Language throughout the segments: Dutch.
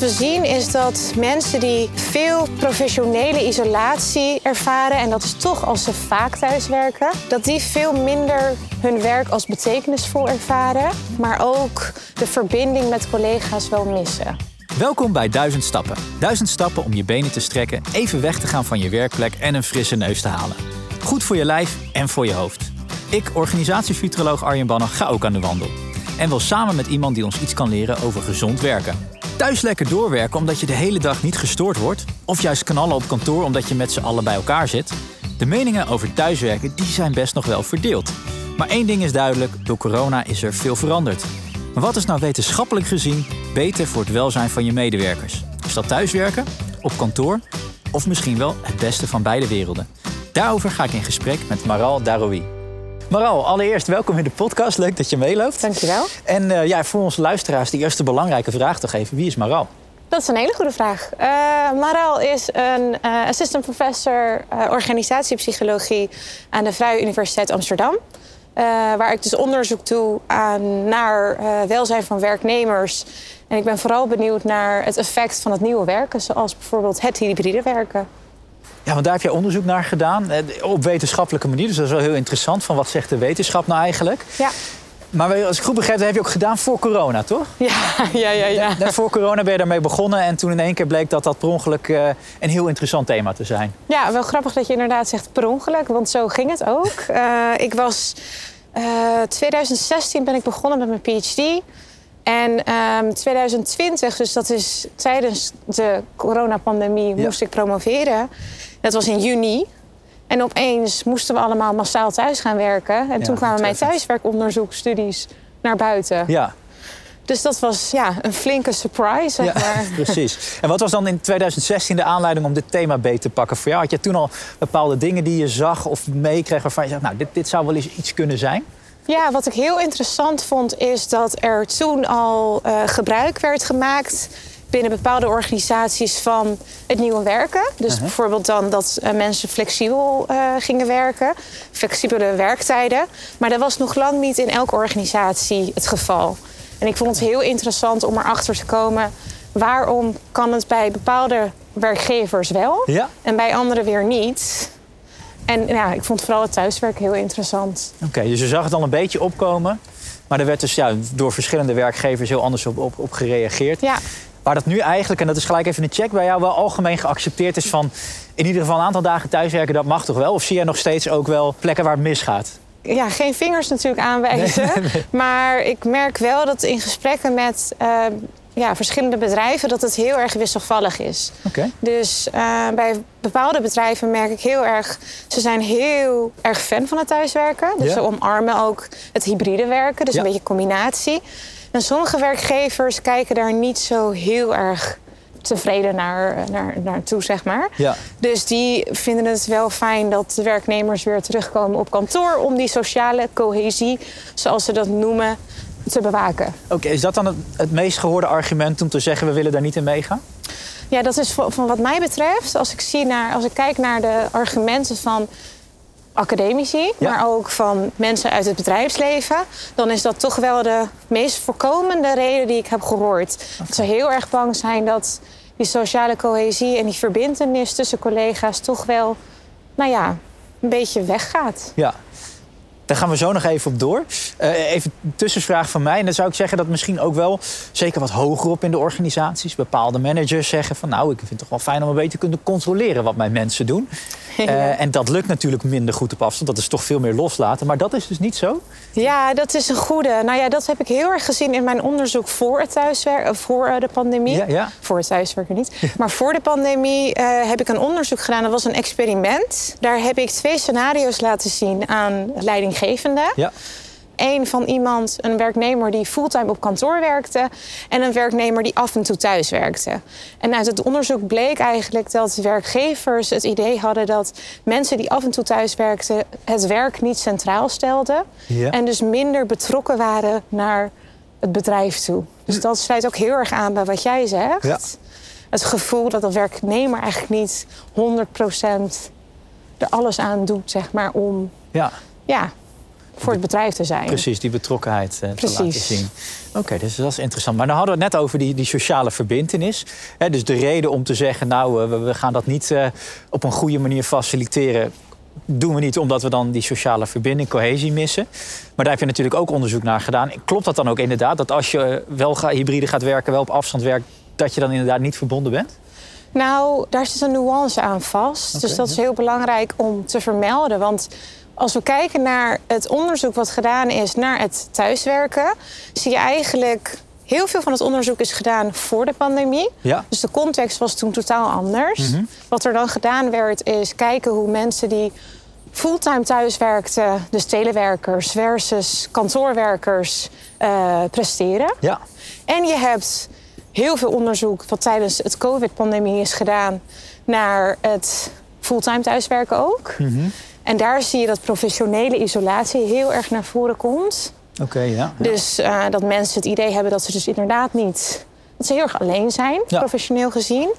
wat we zien is dat mensen die veel professionele isolatie ervaren, en dat is toch als ze vaak thuiswerken, dat die veel minder hun werk als betekenisvol ervaren, maar ook de verbinding met collega's wel missen. Welkom bij 1000 Stappen. 1000 stappen om je benen te strekken, even weg te gaan van je werkplek en een frisse neus te halen. Goed voor je lijf en voor je hoofd. Ik, organisatiefuturoloog Arjen Bannen, ga ook aan de wandel. En wil samen met iemand die ons iets kan leren over gezond werken. Thuis lekker doorwerken omdat je de hele dag niet gestoord wordt. Of juist knallen op kantoor omdat je met z'n allen bij elkaar zit. De meningen over thuiswerken die zijn best nog wel verdeeld. Maar één ding is duidelijk, door corona is er veel veranderd. Maar wat is nou wetenschappelijk gezien beter voor het welzijn van je medewerkers? Is dat thuiswerken, op kantoor of misschien wel het beste van beide werelden? Daarover ga ik in gesprek met Maral Daroui. Maral, allereerst welkom in de podcast. Leuk dat je meeloopt. Dankjewel. En uh, ja, voor onze luisteraars die eerste belangrijke vraag toch even. Wie is Maral? Dat is een hele goede vraag. Uh, Maral is een uh, assistant professor organisatiepsychologie aan de Vrije Universiteit Amsterdam. waar ik dus onderzoek doe aan, naar welzijn van werknemers. En ik ben vooral benieuwd naar het effect van het nieuwe werken, zoals bijvoorbeeld het hybride werken. Ja, want daar heb je onderzoek naar gedaan eh, op wetenschappelijke manier. Dus dat is wel heel interessant. Van wat zegt de wetenschap nou eigenlijk? Ja. Maar als ik goed begrijp, dat heb je ook gedaan voor corona, toch? Ja, ja, ja. ja. voor corona ben je daarmee begonnen. En toen in één keer bleek dat dat per ongeluk uh, een heel interessant thema te zijn. Ja, wel grappig dat je inderdaad zegt per ongeluk. Want zo ging het ook. Uh, ik was... Uh, 2016 ben ik begonnen met mijn PhD. En 2020, ehm, dus dat is tijdens de coronapandemie, moest ik promoveren. Dat was in juni. En opeens moesten we allemaal massaal thuis gaan werken. En toen kwamen mijn thuiswerkonderzoekstudies naar buiten. Ja. Dus dat was ja, een flinke surprise, zeg ja, maar. Precies. En wat was dan in 2016 de aanleiding om dit thema beter te pakken voor jou? Had je toen al bepaalde dingen die je zag of meekreeg waarvan je zegt... nou, dit, dit zou wel eens iets kunnen zijn? Ja, wat ik heel interessant vond is dat er toen al uh, gebruik werd gemaakt binnen bepaalde organisaties van het nieuwe werken. Dus uh-huh. bijvoorbeeld dan dat uh, mensen flexibel uh, gingen werken, flexibele werktijden. Maar dat was nog lang niet in elke organisatie het geval. En ik vond het heel interessant om erachter te komen waarom kan het bij bepaalde werkgevers wel ja. en bij anderen weer niet. En ja, ik vond vooral het thuiswerk heel interessant. Oké, dus je zag het al een beetje opkomen. Maar er werd dus ja, door verschillende werkgevers heel anders op, op, op gereageerd. Ja. Waar dat nu eigenlijk, en dat is gelijk even een check bij jou, wel algemeen geaccepteerd is van in ieder geval een aantal dagen thuiswerken, dat mag toch wel? Of zie jij nog steeds ook wel plekken waar het misgaat? Ja, geen vingers natuurlijk aanwijzen. Maar ik merk wel dat in gesprekken met uh, ja, verschillende bedrijven dat het heel erg wisselvallig is. Okay. Dus uh, bij bepaalde bedrijven merk ik heel erg, ze zijn heel erg fan van het thuiswerken. Dus ja. ze omarmen ook het hybride werken, dus ja. een beetje combinatie. En sommige werkgevers kijken daar niet zo heel erg tevreden naar, naar, naartoe, zeg maar. Ja. Dus die vinden het wel fijn dat de werknemers weer terugkomen op kantoor om die sociale cohesie, zoals ze dat noemen, te bewaken. Oké, is dat dan het, het, meest gehoorde argument om te zeggen we willen daar niet in meegaan? Ja, dat is van, van wat mij betreft, als ik, zie naar, als ik kijk naar de argumenten van academici, ja. maar ook van mensen uit het bedrijfsleven, dan is dat toch wel de meest voorkomende reden die ik heb gehoord. Dat ze heel erg bang zijn dat die sociale cohesie en die verbindenis tussen collega's toch wel, nou ja, een beetje weggaat. Ja, daar gaan we zo nog even op door. Uh, even een tussenvraag van mij. En dan zou ik zeggen dat misschien ook wel, zeker wat hoger op in de organisaties, bepaalde managers zeggen van nou, ik vind het toch wel fijn om een beetje te kunnen controleren wat mijn mensen doen. Uh, en dat lukt natuurlijk minder goed op afstand. Dat is toch veel meer loslaten. Maar dat is dus niet zo? Ja, dat is een goede. Nou ja, dat heb ik heel erg gezien in mijn onderzoek voor het thuiswerken, voor de pandemie. Ja, ja. Voor het thuiswerken niet. Ja. Maar voor de pandemie uh, heb ik een onderzoek gedaan. Dat was een experiment. Daar heb ik twee scenario's laten zien aan leidinggevenden. Ja. Eén van iemand, een werknemer die fulltime op kantoor werkte en een werknemer die af en toe thuis werkte. En uit het onderzoek bleek eigenlijk dat werkgevers het idee hadden dat mensen die af en toe thuis werkten het werk niet centraal stelden ja. en dus minder betrokken waren naar het bedrijf toe. Dus dat sluit ook heel erg aan bij wat jij zegt. Ja. Het gevoel dat de werknemer eigenlijk niet 100% er alles aan doet, zeg maar, om ja. Ja, voor het bedrijf te zijn. Precies, die betrokkenheid uh, te laten zien. Oké, dus dat is interessant. Maar dan hadden we het net over die, die sociale verbindenis. Hè, dus de reden om te zeggen, nou, uh, we, we, gaan dat niet uh, op een goede manier faciliteren... doen we niet omdat we dan die sociale verbinding, cohesie missen. Maar daar heb je natuurlijk ook onderzoek naar gedaan. Klopt dat dan ook inderdaad, dat als je wel hybride gaat werken... wel op afstand werkt, dat je dan inderdaad niet verbonden bent? Nou, daar zit een nuance aan vast. Okay. Dus dat is heel belangrijk om te vermelden. Want als we kijken naar het onderzoek wat gedaan is naar het thuiswerken, zie je eigenlijk heel veel van het onderzoek is gedaan voor de pandemie. Ja. Dus de context was toen totaal anders. Mhm. Wat er dan gedaan werd, is kijken hoe mensen die fulltime thuiswerkten, dus telewerkers versus kantoorwerkers, uh, presteren. Ja. En je hebt heel veel onderzoek wat tijdens het COVID-pandemie is gedaan naar het fulltime thuiswerken ook. Mhm. En daar zie je dat professionele isolatie heel erg naar voren komt. Oké, okay, ja, ja. Dus uh, dat mensen het idee hebben dat ze dus inderdaad niet... dat ze heel erg alleen zijn, Ja. professioneel gezien.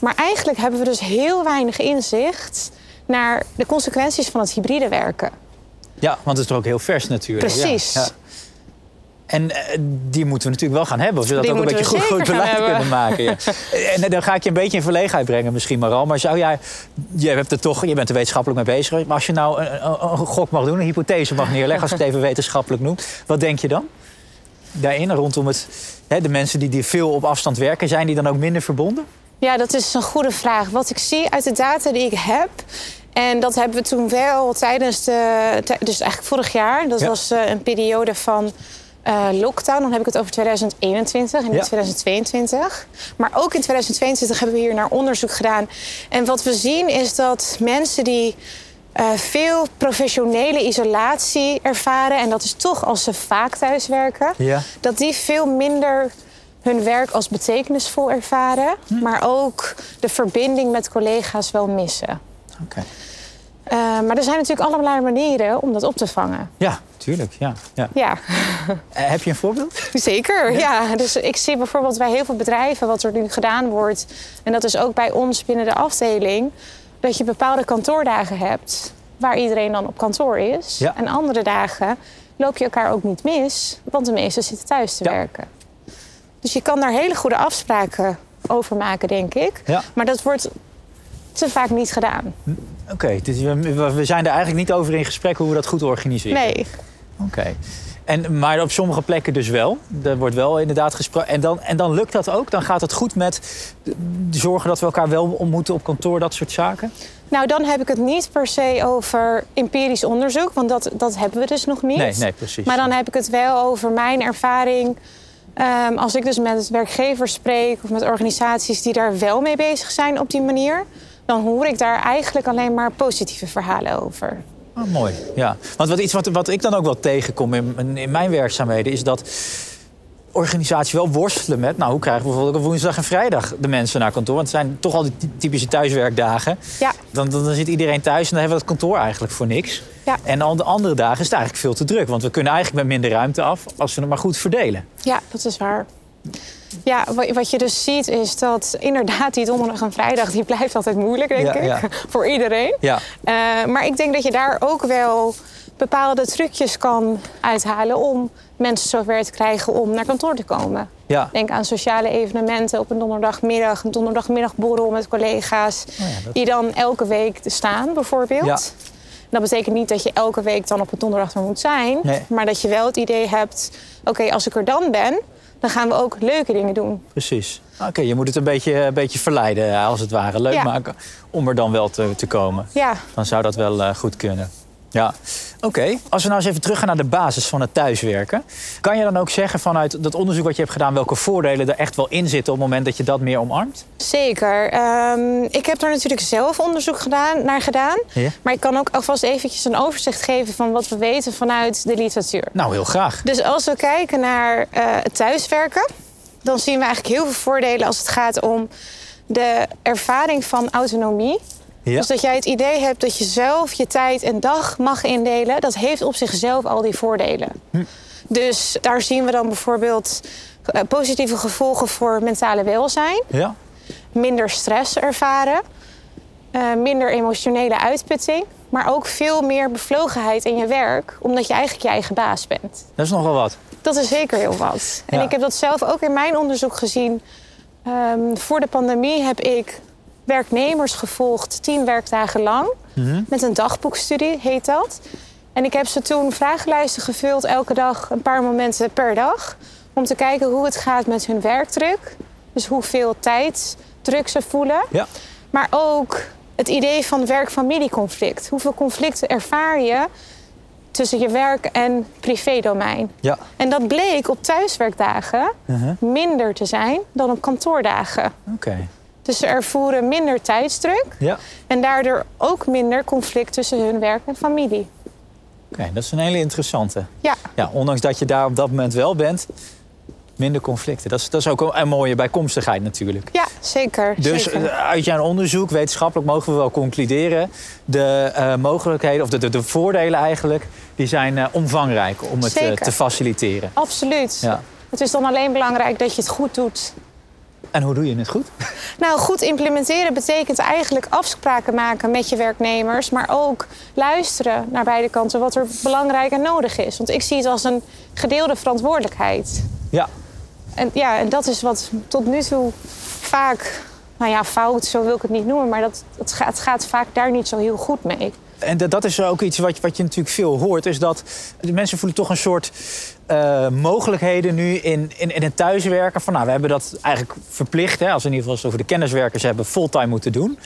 Maar eigenlijk hebben we dus heel weinig inzicht... naar de consequenties van het hybride werken. Ja, want het is toch ook heel vers natuurlijk. Precies. Ja, ja. En uh, die moeten we natuurlijk wel gaan hebben, zodat we ook een beetje goed, goed beleid hebben. kunnen maken. Ja. en dan ga ik je een beetje in verlegenheid brengen misschien maar al. Maar zou jij, je, hebt er toch, je bent er wetenschappelijk mee bezig. Maar als je nou een, een, een gok mag doen, een hypothese mag neerleggen... als je het even wetenschappelijk noemt, wat denk je dan? Daarin, rondom het, hè, de mensen die, die veel op afstand werken... zijn die dan ook minder verbonden? Ja, dat is een goede vraag. Wat ik zie uit de data die ik heb... En dat hebben we toen wel tijdens de... Dus eigenlijk vorig jaar. Dat Ja. was uh, een periode van uh, lockdown. Dan heb ik het over 2021 en niet Ja. 2022. Maar ook in 2022 hebben we hier naar onderzoek gedaan. En wat we zien is dat mensen die uh, veel professionele isolatie ervaren... en dat is toch als ze vaak thuiswerken... Ja. dat die veel minder hun werk als betekenisvol ervaren... Hm. maar ook de verbinding met collega's wel missen. Oké. Uh, maar er zijn natuurlijk allerlei manieren om dat op te vangen. Ja, tuurlijk. Ja, ja. Ja, Uh, heb je een voorbeeld? zeker. Ja. Dus ik zie bijvoorbeeld bij heel veel bedrijven wat er nu gedaan wordt... en dat is ook bij ons binnen de afdeling... dat je bepaalde kantoordagen hebt waar iedereen dan op kantoor is. Ja. En andere dagen loop je elkaar ook niet mis... want de meesten zitten thuis te werken. Dus je kan daar hele goede afspraken over maken, denk ik. Ja. Maar dat wordt te vaak niet gedaan. Oké, dus we, we zijn er eigenlijk niet over in gesprek hoe we dat goed organiseren. Nee. Oké. En, maar op sommige plekken dus wel. Er wordt wel inderdaad gesproken. En dan, en dan lukt dat ook? Dan gaat het goed met zorgen dat we elkaar wel ontmoeten op kantoor, dat soort zaken? Nou, dan heb ik het niet per se over empirisch onderzoek, want dat, dat hebben we dus nog niet. Nee, nee, precies. Maar dan heb ik het wel over mijn ervaring. ehm, als ik dus met werkgevers spreek of met organisaties die daar wel mee bezig zijn op die manier, dan hoor ik daar eigenlijk alleen maar positieve verhalen over. Ah, mooi, ja. Want wat, iets wat, wat ik dan ook wel tegenkom in, in- mijn werkzaamheden... is dat organisaties wel worstelen met... nou, hoe krijgen we bijvoorbeeld op woensdag en vrijdag de mensen naar kantoor? Want het zijn toch al die ty- typische thuiswerkdagen. Ja, Dan, dan, dan zit iedereen thuis en dan hebben we het kantoor eigenlijk voor niks. Ja. En al de andere dagen is het eigenlijk veel te druk. Want we kunnen eigenlijk met minder ruimte af als we het maar goed verdelen. ja, dat is waar. Ja, wa- wat je dus ziet is dat inderdaad die donderdag en vrijdag... die blijft altijd moeilijk, denk Ja, ik, ja. voor iedereen. Ja, Eh, maar ik denk dat je daar ook wel bepaalde trucjes kan uithalen om mensen zover te krijgen om naar kantoor te komen. ja. Denk aan sociale evenementen op een donderdagmiddag, een donderdagmiddagborrel met collega's Oh ja, dat- die dan elke week staan, bijvoorbeeld. Ja. Dat betekent niet dat je elke week dan op een donderdag er moet zijn, Nee. maar dat je wel het idee hebt: oké, als ik er dan ben, dan gaan we ook leuke dingen doen. Precies. Oké, je moet het een beetje, een beetje verleiden, eh, als het ware. Leuk Ja. maken om er dan wel te, te komen. Ja, Dan zou dat wel eh, goed kunnen. Ja, oké. Als we nou eens even teruggaan naar de basis van het thuiswerken. Kan je dan ook zeggen vanuit dat onderzoek wat je hebt gedaan... welke voordelen er echt wel in zitten op het moment dat je dat meer omarmt? Zeker. Ehm, ik heb er natuurlijk zelf onderzoek gedaan, naar gedaan. Ja. Maar ik kan ook alvast eventjes een overzicht geven van wat we weten vanuit de literatuur. Nou, heel graag. Dus als we kijken naar eh, het thuiswerken, dan zien we eigenlijk heel veel voordelen als het gaat om de ervaring van autonomie. Ja. Dus dat jij het idee hebt dat je zelf je tijd en dag mag indelen, dat heeft op zichzelf al die voordelen. Dus daar zien we dan bijvoorbeeld eh, positieve gevolgen voor mentale welzijn Ja? minder stress ervaren, eh, minder emotionele uitputting, maar ook veel meer bevlogenheid in je werk, omdat je eigenlijk je eigen baas bent. Dat is nogal wat. Dat is zeker heel wat. En ik heb dat zelf ook in mijn onderzoek gezien. Ehm, voor de pandemie heb ik werknemers gevolgd, tien werkdagen lang. Met een dagboekstudie heet dat. En ik heb ze toen vragenlijsten gevuld, elke dag een paar momenten per dag. Om te kijken hoe het gaat met hun werkdruk. Dus hoeveel tijdsdruk ze voelen. Ja. Maar ook het idee van werk-familieconflict. Hoeveel conflicten ervaar je tussen je werk- en privédomein? Ja. En dat bleek op thuiswerkdagen Uh-huh. minder te zijn dan op kantoordagen. Oké. Dus ze ervoeren minder tijdsdruk Ja. en daardoor ook minder conflict tussen hun werk en familie. Oké, dat is een hele interessante. Ja, Ja, ondanks dat je daar op dat moment wel bent, minder conflicten. Dat is, dat is ook een mooie bijkomstigheid natuurlijk. ja zeker. Dus zeker. eh, uit jouw onderzoek, wetenschappelijk mogen we wel concluderen... de eh, mogelijkheden, of de, de, de voordelen eigenlijk, die zijn eh, omvangrijk om het te faciliteren. Absoluut. Ja. Het is dan alleen belangrijk dat je het goed doet. En hoe doe je het goed? Nou, goed implementeren betekent eigenlijk afspraken maken met je werknemers, maar ook luisteren naar beide kanten wat er belangrijk en nodig is. Want ik zie het als een gedeelde verantwoordelijkheid. Ja, En ja, en dat is wat tot nu toe vaak, nou ja, fout, zo wil ik het niet noemen, maar dat, het, gaat, het gaat vaak daar niet zo heel goed mee. En dat, dat is ook iets wat, je- wat je natuurlijk veel hoort, is dat de mensen voelen toch een soort eh, mogelijkheden nu in, in, in het thuiswerken. Van nou, we hebben dat eigenlijk verplicht, hè, als we in ieder geval het over de kenniswerkers hebben, fulltime moeten doen.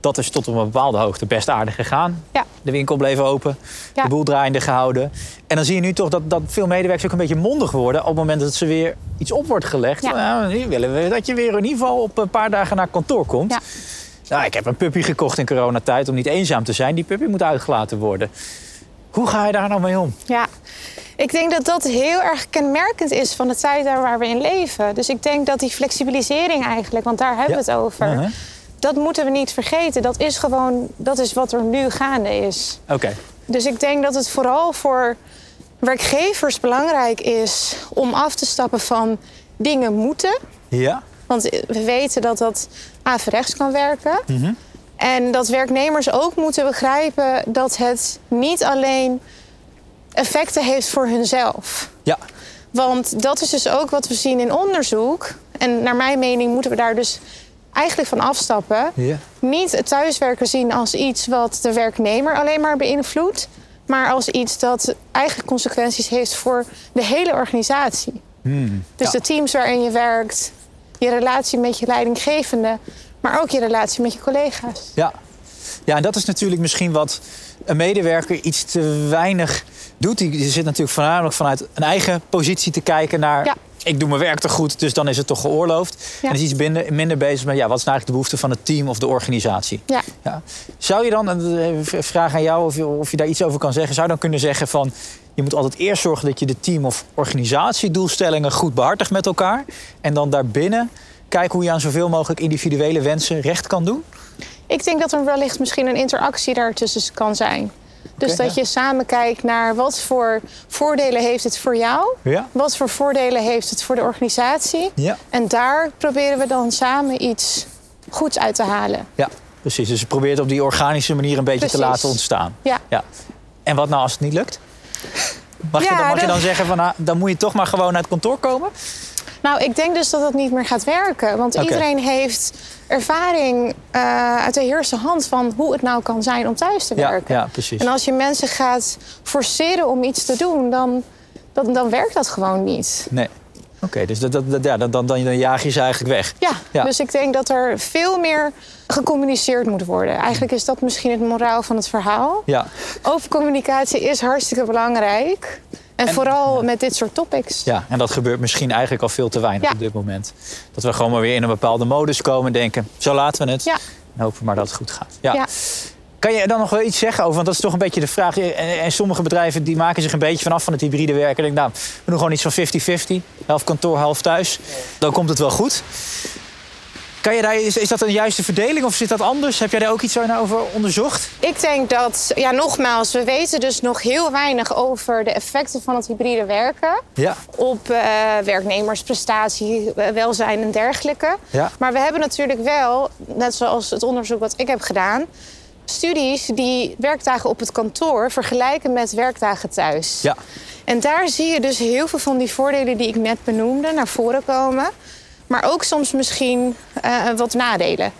Dat is tot op een bepaalde hoogte best aardig gegaan. Ja. De winkel bleef open, Ja. de boel draaiende gehouden. En dan zie je nu toch dat, dat veel medewerkers ook een beetje mondig worden op het moment dat ze weer iets op wordt gelegd. Ja. Nou, nu willen we dat je weer in ieder geval op een paar dagen naar kantoor komt. Ja. Nou, ik heb een puppy gekocht in coronatijd om niet eenzaam te zijn. Die puppy moet uitgelaten worden. Hoe ga je daar nou mee om? Ja, ik denk dat dat heel erg kenmerkend is van de tijd daar waar we in leven. Dus ik denk dat die flexibilisering eigenlijk, want daar hebben we het over, Uh-huh. dat moeten we niet vergeten. Dat is gewoon, dat is wat er nu gaande is. Oké. Dus ik denk dat het vooral voor werkgevers belangrijk is om af te stappen van dingen moeten. Ja? Want we weten dat dat averechts kan werken. Mhm. En dat werknemers ook moeten begrijpen dat het niet alleen effecten heeft voor hunzelf. Ja. Want dat is dus ook wat we zien in onderzoek. En naar mijn mening moeten we daar dus eigenlijk van afstappen. Ja. Niet het thuiswerken zien als iets wat de werknemer alleen maar beïnvloedt. Maar als iets dat eigenlijk consequenties heeft voor de hele organisatie. Hmm. Dus ja. de teams waarin je werkt, je relatie met je leidinggevende, maar ook je relatie met je collega's. Ja. ja, en dat is natuurlijk misschien wat een medewerker iets te weinig doet. Die zit natuurlijk voornamelijk vanuit een eigen positie te kijken naar... Ja. ik doe mijn werk toch goed, dus dan is het toch geoorloofd. Ja. En is iets minder, minder bezig met ja, wat is nou eigenlijk de behoefte van het team of de organisatie. Ja. Ja. Zou je dan, een vraag aan jou of je, of je daar iets over kan zeggen... zou je dan kunnen zeggen van... je moet altijd eerst zorgen dat je de team- of organisatiedoelstellingen goed behartigt met elkaar... en dan daarbinnen kijken hoe je aan zoveel mogelijk individuele wensen recht kan doen? Ik denk dat er wellicht misschien een interactie daartussen kan zijn. Dus dat ja. je samen kijkt naar wat voor voordelen heeft het voor jou, Ja. wat voor voordelen heeft het voor de organisatie. Ja. En daar proberen we dan samen iets goeds uit te halen. Ja, precies. Dus je probeert op die organische manier een beetje te laten ontstaan. Ja. ja. En wat nou als het niet lukt? Mag, je, dan, mag je dan zeggen van, nou, dan moet je toch maar gewoon naar het kantoor komen? Nou, ik denk dus dat dat niet meer gaat werken. Want iedereen heeft ervaring eh, uit de eerste hand van hoe het nou kan zijn om thuis te Ja, werken. ja, precies. En als je mensen gaat forceren om iets te doen, dan, dan, dan werkt dat gewoon niet. Nee. Oké, dus dat, dat, dat- ja, dan, dan, dan jaag je ze eigenlijk weg. Ja, Ja. dus ik denk dat er veel meer gecommuniceerd moet worden. Eigenlijk is dat misschien het moraal van het verhaal. Ja, Open communicatie is hartstikke belangrijk. En, En- vooral met dit soort topics. ja, en dat gebeurt misschien eigenlijk al veel te weinig Ja. op dit moment. Dat we gewoon maar weer in een bepaalde modus komen en denken... zo laten we het. Ja. En hopen maar dat het goed gaat. Ja. Ja. Kan je dan nog wel iets zeggen over? Want dat is toch een beetje de vraag. En, en sommige bedrijven die maken zich een beetje vanaf van het hybride werken. En denken, nou, we doen gewoon iets van 50-50. Half kantoor, half thuis. Dan komt het wel goed. Kan je daar, is, is dat een juiste verdeling of zit dat anders? Heb jij daar ook iets over onderzocht? Ik denk dat, ja, nogmaals, we weten dus nog heel weinig over de effecten van het hybride werken. Ja. Op eh, werknemersprestatie, eh, welzijn en dergelijke. Ja. Maar we hebben natuurlijk wel, net zoals het onderzoek wat ik heb gedaan, studies die werkdagen op het kantoor vergelijken met werkdagen thuis. Ja. En daar zie je dus heel veel van die voordelen die ik net benoemde naar voren komen. Maar ook soms misschien uh, wat nadelen.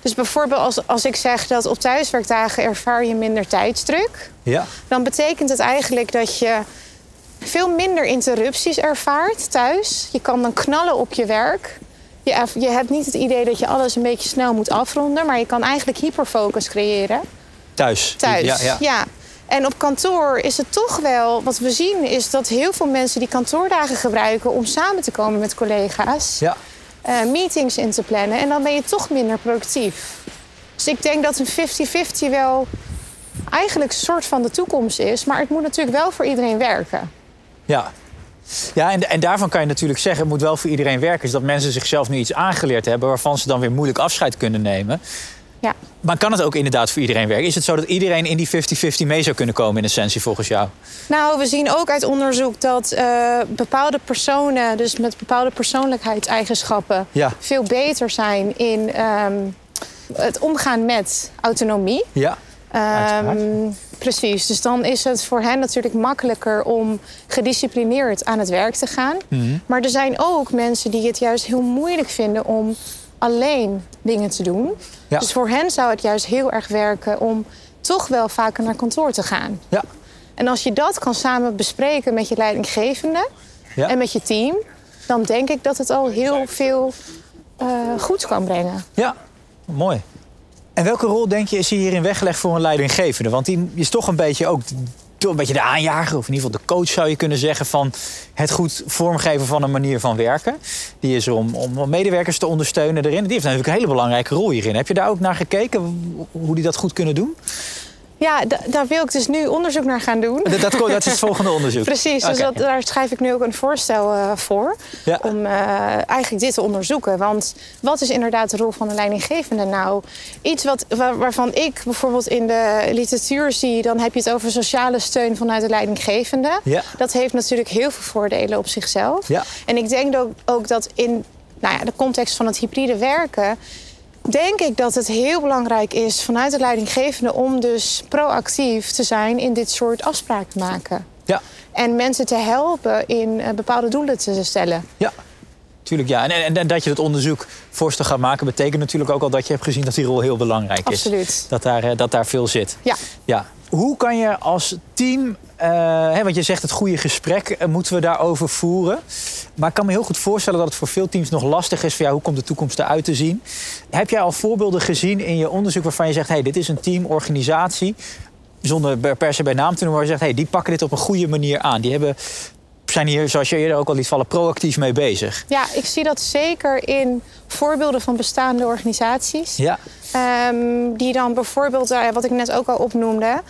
Dus bijvoorbeeld als, als ik zeg dat op thuiswerkdagen ervaar je minder tijdsdruk. Ja. Dan betekent het eigenlijk dat je veel minder interrupties ervaart thuis. Je kan dan knallen op je werk. Je, je hebt niet het idee dat je alles een beetje snel moet afronden, maar je kan eigenlijk hyperfocus creëren. Thuis. Thuis, Ja, ja. ja. En op kantoor is het toch wel, wat we zien, is dat heel veel mensen die kantoordagen gebruiken om samen te komen met collega's, Ja. eh, meetings in te plannen. En dan ben je toch minder productief. Dus ik denk dat een 50-50 wel eigenlijk een soort van de toekomst is. Maar het moet natuurlijk wel voor iedereen werken. Ja. Ja, en, en daarvan kan je natuurlijk zeggen, het moet wel voor iedereen werken. Is dat mensen zichzelf nu iets aangeleerd hebben waarvan ze dan weer moeilijk afscheid kunnen nemen. Ja. Maar kan het ook inderdaad voor iedereen werken? Is het zo dat iedereen in die 50-50 mee zou kunnen komen in essentie volgens jou? Nou, we zien ook uit onderzoek dat eh, bepaalde personen, dus met bepaalde persoonlijkheidseigenschappen, Ja. veel beter zijn in ehm, het omgaan met autonomie. Ja. Ehm, precies, dus dan is het voor hen natuurlijk makkelijker om gedisciplineerd aan het werk te gaan. Mhm. Maar er zijn ook mensen die het juist heel moeilijk vinden om alleen dingen te doen. Ja. Dus voor hen zou het juist heel erg werken om toch wel vaker naar kantoor te gaan. Ja. En als je dat kan samen bespreken met je leidinggevende Ja. en met je team, dan denk ik dat het al heel veel eh goeds kan brengen. Ja, mooi. En welke rol denk je is hierin weggelegd voor een leidinggevende? Want die is toch een beetje ook toch een beetje de aanjager, of in ieder geval de coach zou je kunnen zeggen, van het goed vormgeven van een manier van werken. Die is om, om medewerkers te ondersteunen erin. Die heeft natuurlijk een hele belangrijke rol hierin. Heb je daar ook naar gekeken, hoe die dat goed kunnen doen? Ja, da- daar wil ik dus nu onderzoek naar gaan doen. Dat, dat, dat is het volgende onderzoek. Precies, dus dat, daar schrijf ik nu ook een voorstel eh, voor. Ja. Om eh, eigenlijk dit te onderzoeken. Want wat is inderdaad de rol van de leidinggevende nou? Iets wat, waar- waarvan ik bijvoorbeeld in de literatuur zie... dan heb je het over sociale steun vanuit de leidinggevende. Ja. Dat heeft natuurlijk heel veel voordelen op zichzelf. Ja. En ik denk ook, ook dat in nou ja, de context van het hybride werken... denk ik dat het heel belangrijk is vanuit de leidinggevende... om dus proactief te zijn in dit soort afspraken maken. Ja, En mensen te helpen in eh, bepaalde doelen te stellen. ja. Tuurlijk, ja. En, en, en dat je het onderzoek voorstel gaat maken... betekent natuurlijk ook al dat je hebt gezien dat die rol heel belangrijk is. Absoluut. Dat daar, eh, dat daar veel zit. Ja. Ja. Hoe kan je als team, eh, hè, want je zegt het goede gesprek eh, moeten we daarover voeren. Maar ik kan me heel goed voorstellen dat het voor veel teams nog lastig is van ja, hoe komt de toekomst eruit te zien. Heb jij al voorbeelden gezien in je onderzoek waarvan je zegt, hey, dit is een teamorganisatie, zonder per- se bij naam te noemen, waar je zegt, hey, die pakken dit op een goede manier aan. Die hebben, zijn hier, zoals je eerder ook al liet vallen, proactief mee bezig. Ja, ik zie dat zeker in voorbeelden van bestaande organisaties. Ja, Ehm, die dan bijvoorbeeld, eh, wat ik net ook al opnoemde,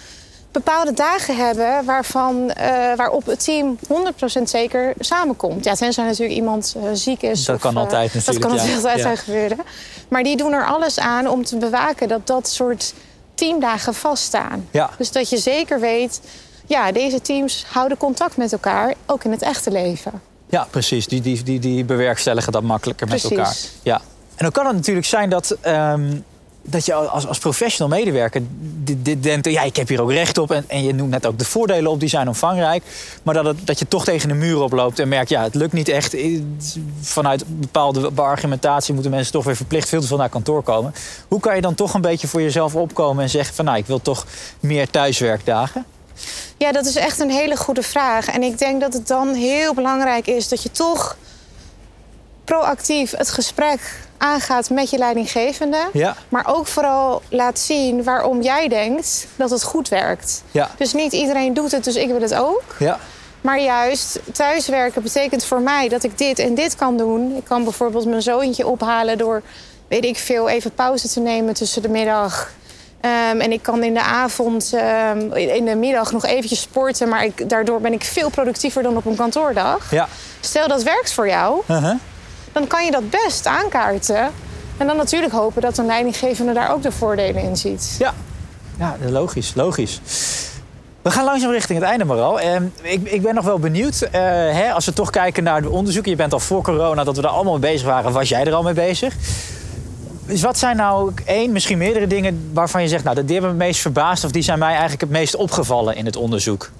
bepaalde dagen hebben waarvan, eh, waarop het team 100% zeker samenkomt. Ja, tenzij natuurlijk iemand eh, ziek is. Dat of, kan altijd natuurlijk, Dat kan ja. altijd Ja. zijn gebeuren. Maar die doen er alles aan om te bewaken dat dat soort teamdagen vaststaan. Ja. Dus dat je zeker weet, ja, deze teams houden contact met elkaar, ook in het echte leven. Ja, precies. Die, die, die, die bewerkstelligen dat makkelijker met Precies. elkaar. Ja. En dan kan het natuurlijk zijn dat, ehm, dat je als, als professional medewerker dit, dit denkt... ja, ik heb hier ook recht op. En, en je noemt net ook de voordelen op, die zijn omvangrijk. Maar dat, het, dat je toch tegen de muur oploopt en merkt... ja, het lukt niet echt. Vanuit bepaalde argumentatie moeten mensen toch weer verplicht... veel te veel naar kantoor komen. Hoe kan je dan toch een beetje voor jezelf opkomen en zeggen... van nou, ik wil toch meer thuiswerkdagen? Ja, dat is echt een hele goede vraag. En ik denk dat het dan heel belangrijk is dat je toch proactief het gesprek aangaat met je leidinggevende. Ja. Maar ook vooral laat zien waarom jij denkt dat het goed werkt. Ja. Dus niet iedereen doet het, dus ik wil het ook. Ja. Maar juist thuiswerken betekent voor mij dat ik dit en dit kan doen. Ik kan bijvoorbeeld mijn zoontje ophalen door, weet ik veel, even pauze te nemen tussen de middag. Ehm, en ik kan in de avond, ehm, in de middag nog eventjes sporten. Maar ik, daardoor ben ik veel productiever dan op een kantoordag. Ja. Stel dat werkt voor jou, Uh-huh. dan kan je dat best aankaarten. En dan natuurlijk hopen dat een leidinggevende daar ook de voordelen in ziet. Ja, ja logisch, logisch. We gaan langzaam richting het einde, Maral. Ehm, ik, ik ben nog wel benieuwd, eh, hè, als we toch kijken naar de onderzoeken. Je bent al voor corona, dat we daar allemaal mee bezig waren. Was jij er al mee bezig? Dus wat zijn nou één, misschien meerdere dingen waarvan je zegt... nou, die hebben me het meest verbaasd... of die zijn mij eigenlijk het meest opgevallen in het onderzoek?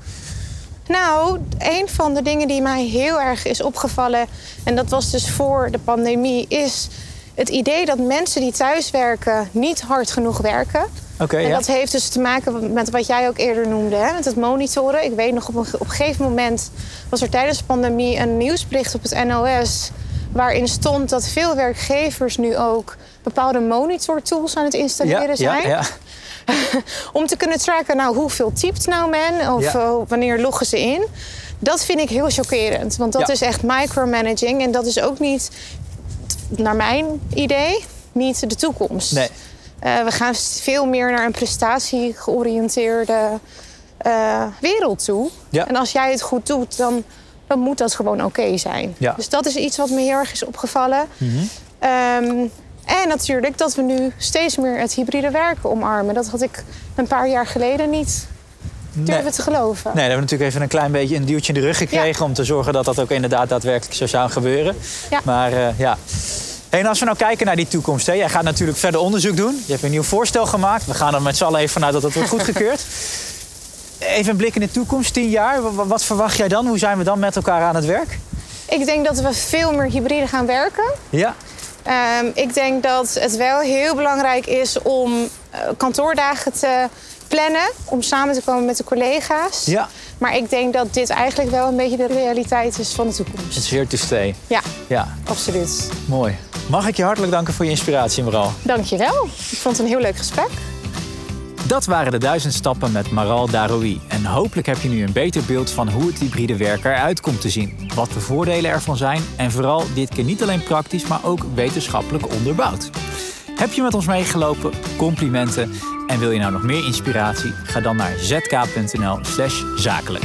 Nou, een van de dingen die mij heel erg is opgevallen... en dat was dus voor de pandemie... is het idee dat mensen die thuiswerken niet hard genoeg werken. Okay, en ja. dat heeft dus te maken met wat jij ook eerder noemde, hè, met het monitoren. Ik weet nog, op een, op een gegeven moment was er tijdens de pandemie een nieuwsbericht op het NOS... waarin stond dat veel werkgevers nu ook bepaalde monitortools aan het installeren zijn. Ja, ja. Om te kunnen tracken, nou, hoeveel typt nou men of Ja. uh, wanneer loggen ze in. Dat vind ik heel chockerend, want dat is echt micromanaging. En dat is ook niet, naar mijn idee, niet de toekomst. Nee. Uh, we gaan veel meer naar een prestatiegeoriënteerde uh, wereld toe. Ja. En als jij het goed doet, dan, dan moet dat gewoon oké zijn. Ja. Dus dat is iets wat me heel erg is opgevallen. Um, en natuurlijk dat we nu steeds meer het hybride werken omarmen. Dat had ik een paar jaar geleden niet durven Nee. te geloven. Nee, daar hebben we natuurlijk even een klein beetje een duwtje in de rug gekregen... om te zorgen dat dat ook inderdaad daadwerkelijk zo zou gebeuren. Ja. Maar uh, ja... Hey, en als we nou kijken naar die toekomst, hè? jij gaat natuurlijk verder onderzoek doen. Je hebt een nieuw voorstel gemaakt. We gaan er met z'n allen even vanuit dat het wordt goedgekeurd. even een blik in de toekomst, tien jaar. Wat, wat verwacht jij dan? Hoe zijn we dan met elkaar aan het werk? Ik denk dat we veel meer hybride gaan werken. Ja. Um, ik denk dat het wel heel belangrijk is om uh, kantoordagen te plannen. Om samen te komen met de collega's. Ja. Maar ik denk dat dit eigenlijk wel een beetje de realiteit is van de toekomst. It's here to stay. Ja, Ja, absoluut. mooi. Mag ik je hartelijk danken voor je inspiratie, Maral. Dankjewel. Ik vond het een heel leuk gesprek. Dat waren de duizend stappen met Maral Daroui. En hopelijk heb je nu een beter beeld van hoe het hybride werken eruit komt te zien. Wat de voordelen ervan zijn en vooral dit keer niet alleen praktisch, maar ook wetenschappelijk onderbouwd. Heb je met ons meegelopen? Complimenten. En wil je nou nog meer inspiratie? Ga dan naar zk.nl/zakelijk.